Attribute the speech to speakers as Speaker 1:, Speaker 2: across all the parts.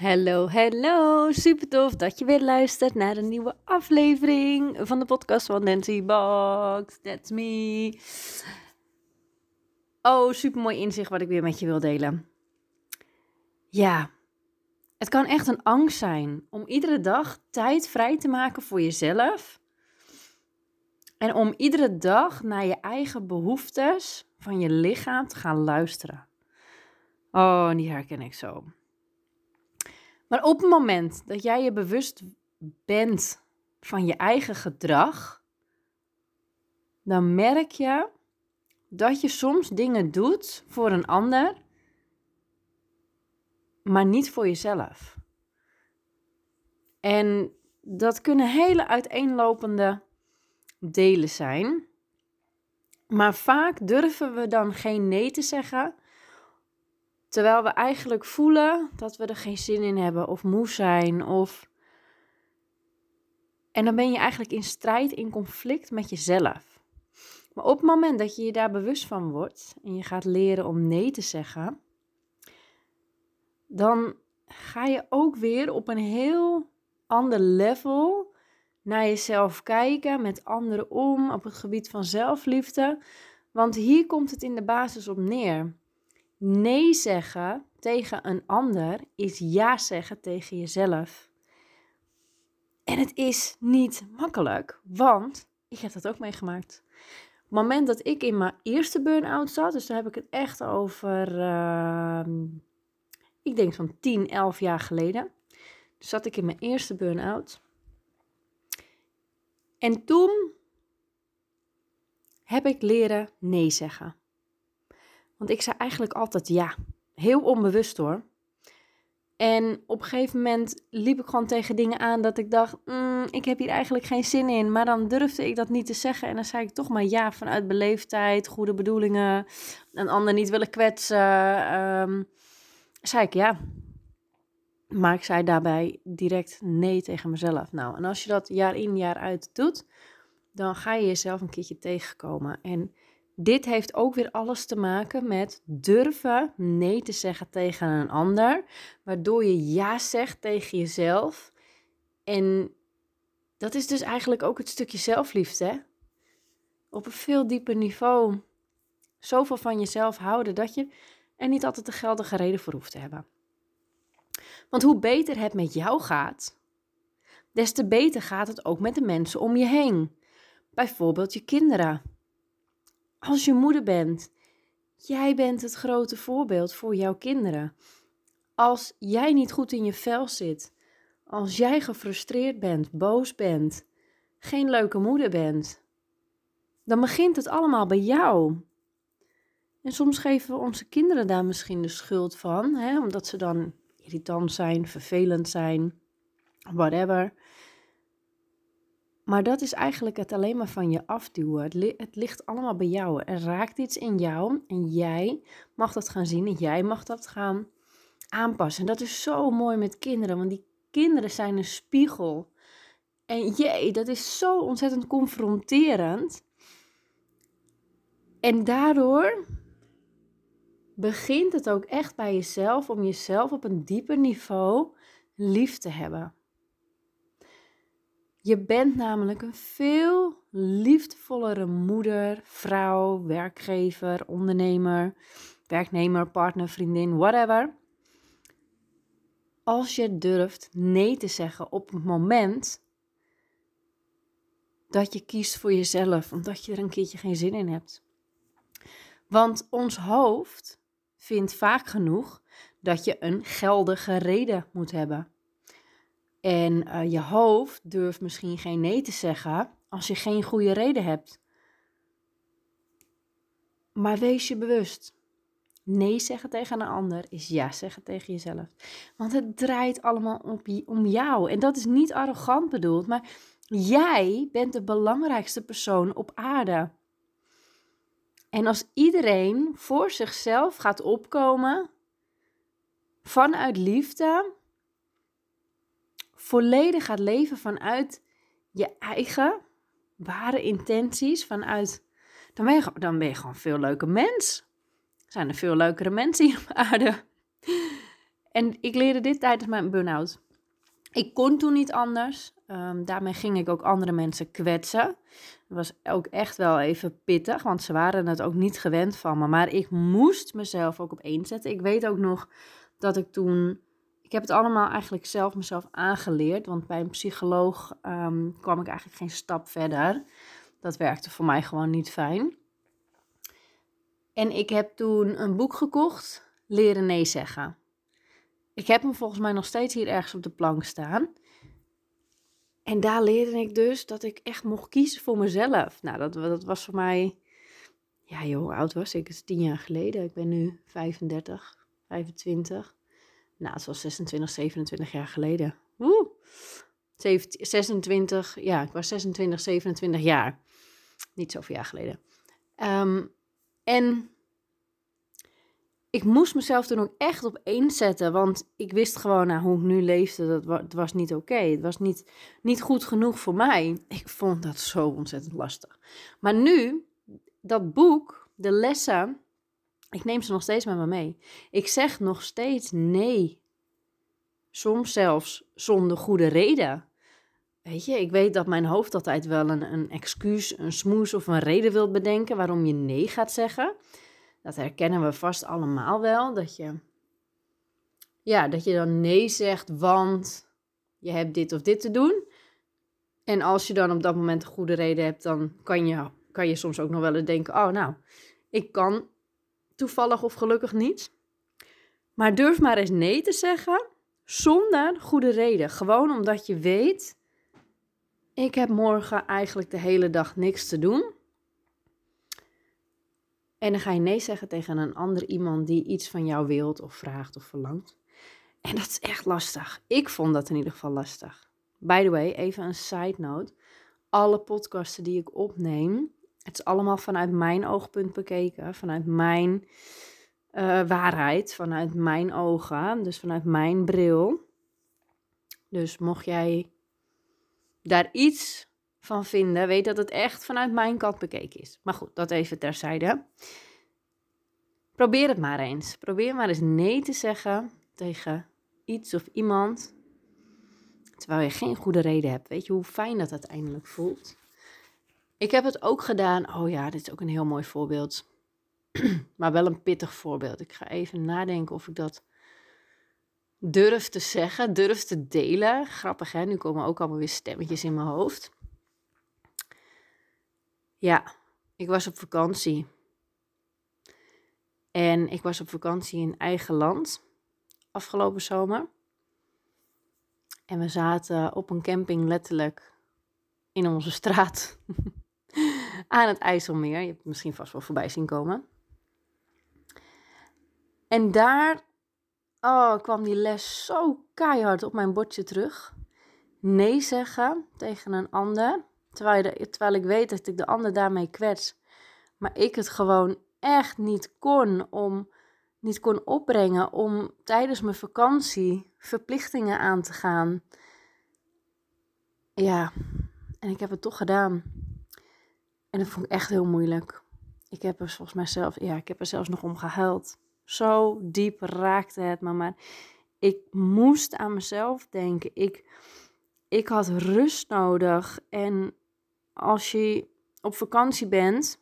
Speaker 1: Hallo, hallo. Super tof dat je weer luistert naar een nieuwe aflevering van de podcast van Nancy Box. That's me. Oh, super mooi inzicht wat ik weer met je wil delen. Ja, het kan echt een angst zijn om iedere dag tijd vrij te maken voor jezelf. En om iedere dag naar je eigen behoeftes van je lichaam te gaan luisteren. Oh, die herken ik zo. Maar op het moment dat jij je bewust bent van je eigen gedrag, dan merk je dat je soms dingen doet voor een ander, maar niet voor jezelf. En dat kunnen hele uiteenlopende delen zijn. Maar vaak durven we dan geen nee te zeggen Terwijl we eigenlijk voelen dat we er geen zin in hebben of moe zijn of. En dan ben je eigenlijk in strijd, in conflict met jezelf. Maar op het moment dat je je daar bewust van wordt en je gaat leren om nee te zeggen, dan ga je ook weer op een heel ander level naar jezelf kijken, met anderen om, op het gebied van zelfliefde. Want hier komt het in de basis op neer. Nee zeggen tegen een ander is ja zeggen tegen jezelf. En het is niet makkelijk, want ik heb dat ook meegemaakt. Op het moment dat ik in mijn eerste burn-out zat, dus daar heb ik het echt over, uh, ik denk zo'n 10, 11 jaar geleden. Dus zat ik in mijn eerste burn-out. En toen heb ik leren nee zeggen. Want ik zei eigenlijk altijd ja. Heel onbewust hoor. En op een gegeven moment liep ik gewoon tegen dingen aan dat ik dacht, mm, ik heb hier eigenlijk geen zin in. Maar dan durfde ik dat niet te zeggen. En dan zei ik toch maar ja vanuit beleefdheid, goede bedoelingen. Een ander niet willen kwetsen. Um, zei ik ja. Maar ik zei daarbij direct nee tegen mezelf. Nou, en als je dat jaar in jaar uit doet, dan ga je jezelf een keertje tegenkomen. En dit heeft ook weer alles te maken met durven nee te zeggen tegen een ander, waardoor je ja zegt tegen jezelf. En dat is dus eigenlijk ook het stukje zelfliefde. Op een veel dieper niveau. Zoveel van jezelf houden dat je er niet altijd de geldige reden voor hoeft te hebben. Want hoe beter het met jou gaat, des te beter gaat het ook met de mensen om je heen. Bijvoorbeeld je kinderen als je moeder bent, jij bent het grote voorbeeld voor jouw kinderen. Als jij niet goed in je vel zit, als jij gefrustreerd bent, boos bent, geen leuke moeder bent, dan begint het allemaal bij jou. En soms geven we onze kinderen daar misschien de schuld van, hè, omdat ze dan irritant zijn, vervelend zijn, whatever. Maar dat is eigenlijk het alleen maar van je afduwen. Het, ligt allemaal bij jou. Er raakt iets in jou en jij mag dat gaan zien en jij mag dat gaan aanpassen. En dat is zo mooi met kinderen, want die kinderen zijn een spiegel. En jee, dat is zo ontzettend confronterend. En daardoor begint het ook echt bij jezelf om jezelf op een dieper niveau lief te hebben. Je bent namelijk een veel liefdevollere moeder, vrouw, werkgever, ondernemer, werknemer, partner, vriendin, whatever. Als je durft nee te zeggen op het moment dat je kiest voor jezelf, omdat je er een keertje geen zin in hebt. Want ons hoofd vindt vaak genoeg dat je een geldige reden moet hebben. En uh, je hoofd durft misschien geen nee te zeggen als je geen goede reden hebt. Maar wees je bewust. Nee zeggen tegen een ander is ja zeggen tegen jezelf. Want het draait allemaal om jou. En dat is niet arrogant bedoeld, maar jij bent de belangrijkste persoon op aarde. En als iedereen voor zichzelf gaat opkomen vanuit liefde, volledig gaat leven vanuit je eigen ware intenties, vanuit, dan ben je, dan ben je gewoon veel leuker mens. Zijn er veel leukere mensen hier op aarde. En ik leerde dit tijdens mijn burn-out. Ik kon toen niet anders. Um, daarmee ging ik ook andere mensen kwetsen. Dat was ook echt wel even pittig, want ze waren het ook niet gewend van me. Maar ik moest mezelf ook op één zetten. Ik weet ook nog dat ik toen. Ik heb het allemaal eigenlijk zelf mezelf aangeleerd. Want bij een psycholoog um, kwam ik eigenlijk geen stap verder. Dat werkte voor mij gewoon niet fijn. En ik heb toen een boek gekocht, Leren Nee Zeggen. Ik heb hem volgens mij nog steeds hier ergens op de plank staan. En daar leerde ik dus dat ik echt mocht kiezen voor mezelf. Nou, dat, dat was voor mij. Ja, joh, hoe oud was ik? Het is tien jaar geleden. Ik ben nu 35, 25. Nou, het was 26, 27 jaar geleden. Woe! 26, ja, ik was 26, 27 jaar. Niet zoveel jaar geleden. Um, en ik moest mezelf toen ook echt op één zetten. Want ik wist gewoon nou, hoe ik nu leefde. Dat het was niet oké. Het was niet, niet goed genoeg voor mij. Ik vond dat zo ontzettend lastig. Maar nu, dat boek, de lessen. Ik neem ze nog steeds met me mee. Ik zeg nog steeds nee. Soms zelfs zonder goede reden. Weet je, ik weet dat mijn hoofd altijd wel een, een excuus, een smoes of een reden wil bedenken waarom je nee gaat zeggen. Dat herkennen we vast allemaal wel. Dat je, ja, dat je dan nee zegt, want je hebt dit of dit te doen. En als je dan op dat moment een goede reden hebt, dan kan je, kan je soms ook nog wel eens denken: oh, nou, ik kan toevallig of gelukkig niet. Maar durf maar eens nee te zeggen zonder goede reden. Gewoon omdat je weet: ik heb morgen eigenlijk de hele dag niks te doen. En dan ga je nee zeggen tegen een ander iemand die iets van jou wilt of vraagt of verlangt. En dat is echt lastig. Ik vond dat in ieder geval lastig. By the way, even een side note. Alle podcasten die ik opneem, het is allemaal vanuit mijn oogpunt bekeken, vanuit mijn uh, waarheid, vanuit mijn ogen, dus vanuit mijn bril. Dus mocht jij daar iets van vinden, weet dat het echt vanuit mijn kant bekeken is. Maar goed, dat even terzijde. Probeer het maar eens. Probeer maar eens nee te zeggen tegen iets of iemand. Terwijl je geen goede reden hebt. Weet je hoe fijn dat uiteindelijk voelt? Ik heb het ook gedaan. Oh ja, dit is ook een heel mooi voorbeeld. maar wel een pittig voorbeeld. Ik ga even nadenken of ik dat durf te zeggen, durf te delen. Grappig hè, nu komen ook allemaal weer stemmetjes in mijn hoofd. Ja, ik was op vakantie. En ik was op vakantie in eigen land afgelopen zomer. En we zaten op een camping letterlijk in onze straat aan het IJsselmeer. Je hebt het misschien vast wel voorbij zien komen. En daar oh, kwam die les zo keihard op mijn bordje terug. Nee zeggen tegen een ander Terwijl, terwijl ik weet dat ik de ander daarmee kwets. Maar ik het gewoon echt niet kon om niet kon opbrengen om tijdens mijn vakantie verplichtingen aan te gaan. Ja, en ik heb het toch gedaan. En dat vond ik echt heel moeilijk. Ik heb er volgens mij zelf, ja, ik heb er zelfs nog om gehuild. Zo diep raakte het me, maar ik moest aan mezelf denken. Ik, ik had rust nodig en als je op vakantie bent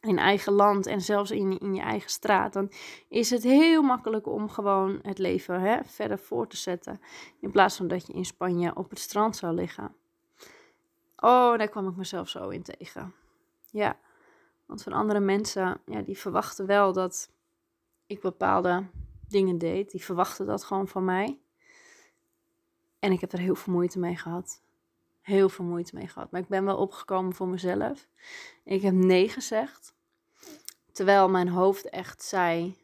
Speaker 1: in eigen land en zelfs in, in je eigen straat, dan is het heel makkelijk om gewoon het leven hè, verder voor te zetten. In plaats van dat je in Spanje op het strand zou liggen. Oh, daar kwam ik mezelf zo in tegen. Ja, want van andere mensen, ja, die verwachten wel dat ik bepaalde dingen deed. Die verwachten dat gewoon van mij. En ik heb er heel veel moeite mee gehad heel veel moeite mee gehad. Maar ik ben wel opgekomen voor mezelf. Ik heb nee gezegd. Terwijl mijn hoofd echt zei: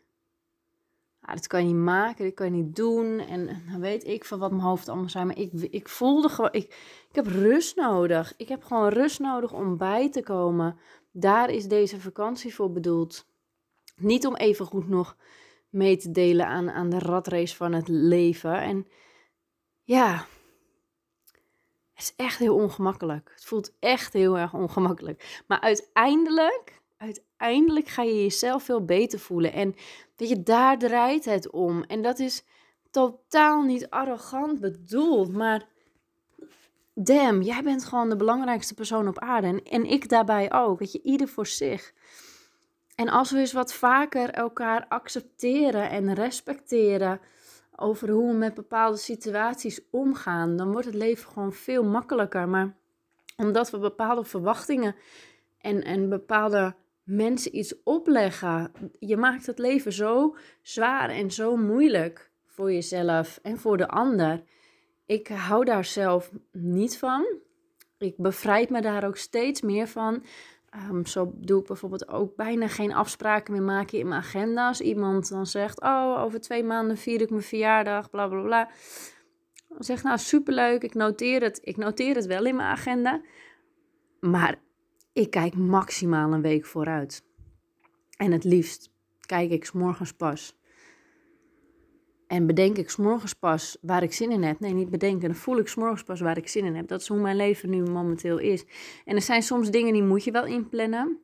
Speaker 1: ah, dit kan je niet maken, dit kan je niet doen. En dan weet ik van wat mijn hoofd allemaal zei. Maar ik, ik voelde gewoon: ik, ik heb rust nodig. Ik heb gewoon rust nodig om bij te komen. Daar is deze vakantie voor bedoeld. Niet om even goed nog mee te delen aan, aan de ratrace van het leven. En ja, het is echt heel ongemakkelijk. Het voelt echt heel erg ongemakkelijk. Maar uiteindelijk, uiteindelijk ga je jezelf veel beter voelen. En weet je, daar draait het om. En dat is, totaal niet arrogant bedoeld, maar damn, jij bent gewoon de belangrijkste persoon op aarde. En, en ik daarbij ook. Weet je, ieder voor zich. En als we eens wat vaker elkaar accepteren en respecteren over hoe we met bepaalde situaties omgaan, dan wordt het leven gewoon veel makkelijker. Maar omdat we bepaalde verwachtingen en, en bepaalde mensen iets opleggen, je maakt het leven zo zwaar en zo moeilijk voor jezelf en voor de ander. Ik hou daar zelf niet van. Ik bevrijd me daar ook steeds meer van. Ehm, zo doe ik bijvoorbeeld ook bijna geen afspraken meer maken in mijn agenda. Als iemand dan zegt, oh, over twee maanden vier ik mijn verjaardag, bla bla bla. Zeg nou, superleuk, ik noteer het. Ik noteer het wel in mijn agenda. Maar ik kijk maximaal een week vooruit. En het liefst kijk ik s morgens pas. En bedenk ik s'morgens pas waar ik zin in heb. Nee, niet bedenken. Dan voel ik s'morgens pas waar ik zin in heb. Dat is hoe mijn leven nu momenteel is. En er zijn soms dingen die moet je wel inplannen.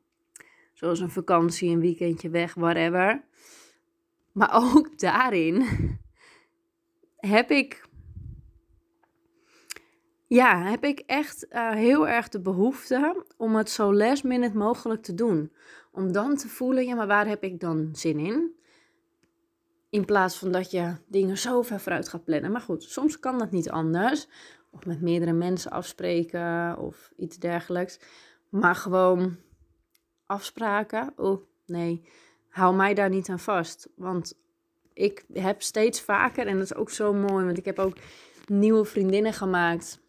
Speaker 1: Zoals een vakantie, een weekendje weg, whatever. Maar ook daarin heb ik. Ja, heb ik echt uh, heel erg de behoefte om het zo last minute mogelijk te doen. Om dan te voelen, ja, maar waar heb ik dan zin in? In plaats van dat je dingen zo ver vooruit gaat plannen. Maar goed, soms kan dat niet anders. Of met meerdere mensen afspreken of iets dergelijks. Maar gewoon afspraken. Oh, nee. Hou mij daar niet aan vast. Want ik heb steeds vaker, en dat is ook zo mooi, want ik heb ook nieuwe vriendinnen gemaakt.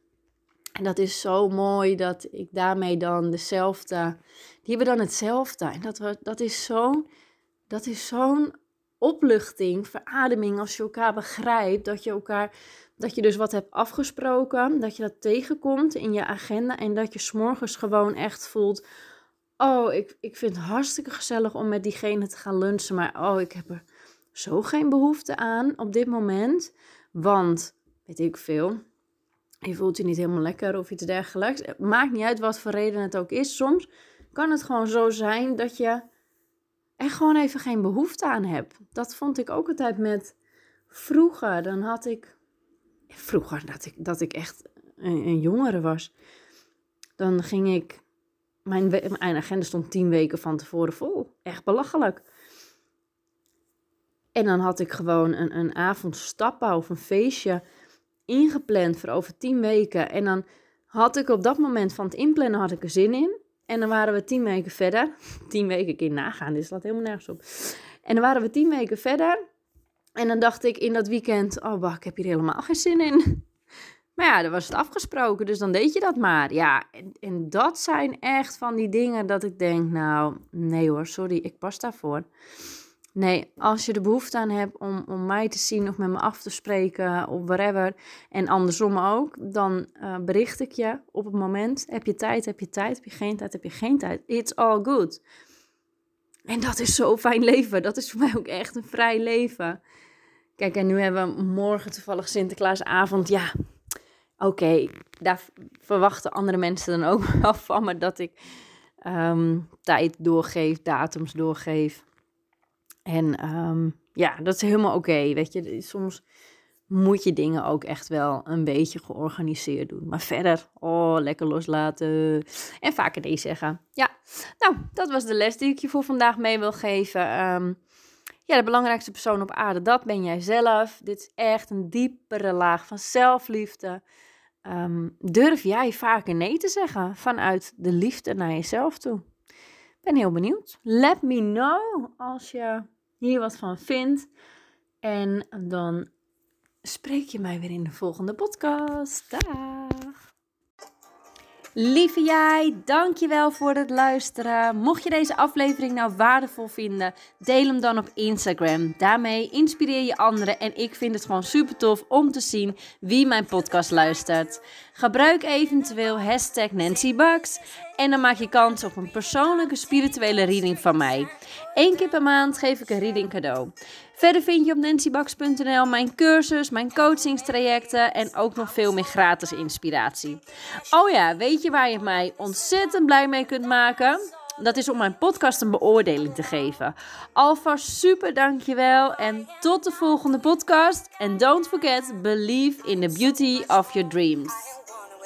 Speaker 1: En dat is zo mooi dat ik daarmee dan dezelfde. Die hebben dan hetzelfde. En dat, dat is zo'n. Dat is zo'n opluchting, verademing als je elkaar begrijpt, dat je elkaar, dat je dus wat hebt afgesproken, dat je dat tegenkomt in je agenda en dat je s'morgens gewoon echt voelt, oh, ik, ik vind het hartstikke gezellig om met diegene te gaan lunchen, maar oh, ik heb er zo geen behoefte aan op dit moment, want, weet ik veel, je voelt je niet helemaal lekker of iets dergelijks. Maakt niet uit wat voor reden het ook is. Soms kan het gewoon zo zijn dat je er gewoon even geen behoefte aan heb. Dat vond ik ook altijd met vroeger. Dan had ik, vroeger dat ik, dat ik echt een, een jongere was, dan ging ik, mijn, mijn agenda stond tien weken van tevoren vol. Echt belachelijk. En dan had ik gewoon een, een avond stappen of een feestje ingepland voor over tien weken. En dan had ik op dat moment van het inplannen had ik er zin in. En dan waren we tien weken verder. Tien weken keer nagaan, dit slaat helemaal nergens op. En dan waren we tien weken verder. En dan dacht ik in dat weekend, oh bah, ik heb hier helemaal geen zin in. Maar ja, dan was het afgesproken, dus dan deed je dat maar. Ja, en, en dat zijn echt van die dingen dat ik denk, nou, nee hoor, sorry, ik pas daarvoor. Nee, als je de behoefte aan hebt om, om mij te zien of met me af te spreken of whatever, en andersom ook, dan uh, bericht ik je op het moment. Heb je tijd, heb je tijd, heb je geen tijd, heb je geen tijd. It's all good. En dat is zo fijn leven. Dat is voor mij ook echt een vrij leven. Kijk, en nu hebben we morgen toevallig Sinterklaasavond. Ja, oké, daar verwachten andere mensen dan ook wel van me dat ik um, tijd doorgeef, datums doorgeef. En um, ja, dat is helemaal oké. weet je, soms moet je dingen ook echt wel een beetje georganiseerd doen. Maar verder, oh, lekker loslaten. En vaker nee zeggen. Ja, nou, dat was de les die ik je voor vandaag mee wil geven. Um, ja, de belangrijkste persoon op aarde, dat ben jij zelf. Dit is echt een diepere laag van zelfliefde. Um, durf jij vaker nee te zeggen vanuit de liefde naar jezelf toe? ben heel benieuwd. Let me know als je hier wat van vindt. En dan spreek je mij weer in de volgende podcast. Dag! Lieve jij, dankjewel voor het luisteren. Mocht je deze aflevering nou waardevol vinden, deel hem dan op Instagram. Daarmee inspireer je anderen en ik vind het gewoon super tof om te zien wie mijn podcast luistert. Gebruik eventueel hashtag Nancy en dan maak je kans op een persoonlijke spirituele reading van mij. Eén keer per maand geef ik een reading cadeau. Verder vind je op nancybax.nl mijn cursus, mijn coachingstrajecten en ook nog veel meer gratis inspiratie. Oh ja, weet je waar je mij ontzettend blij mee kunt maken? Dat is om mijn podcast een beoordeling te geven. Alvast super dankjewel en tot de volgende podcast. And don't forget, believe in the beauty of your dreams.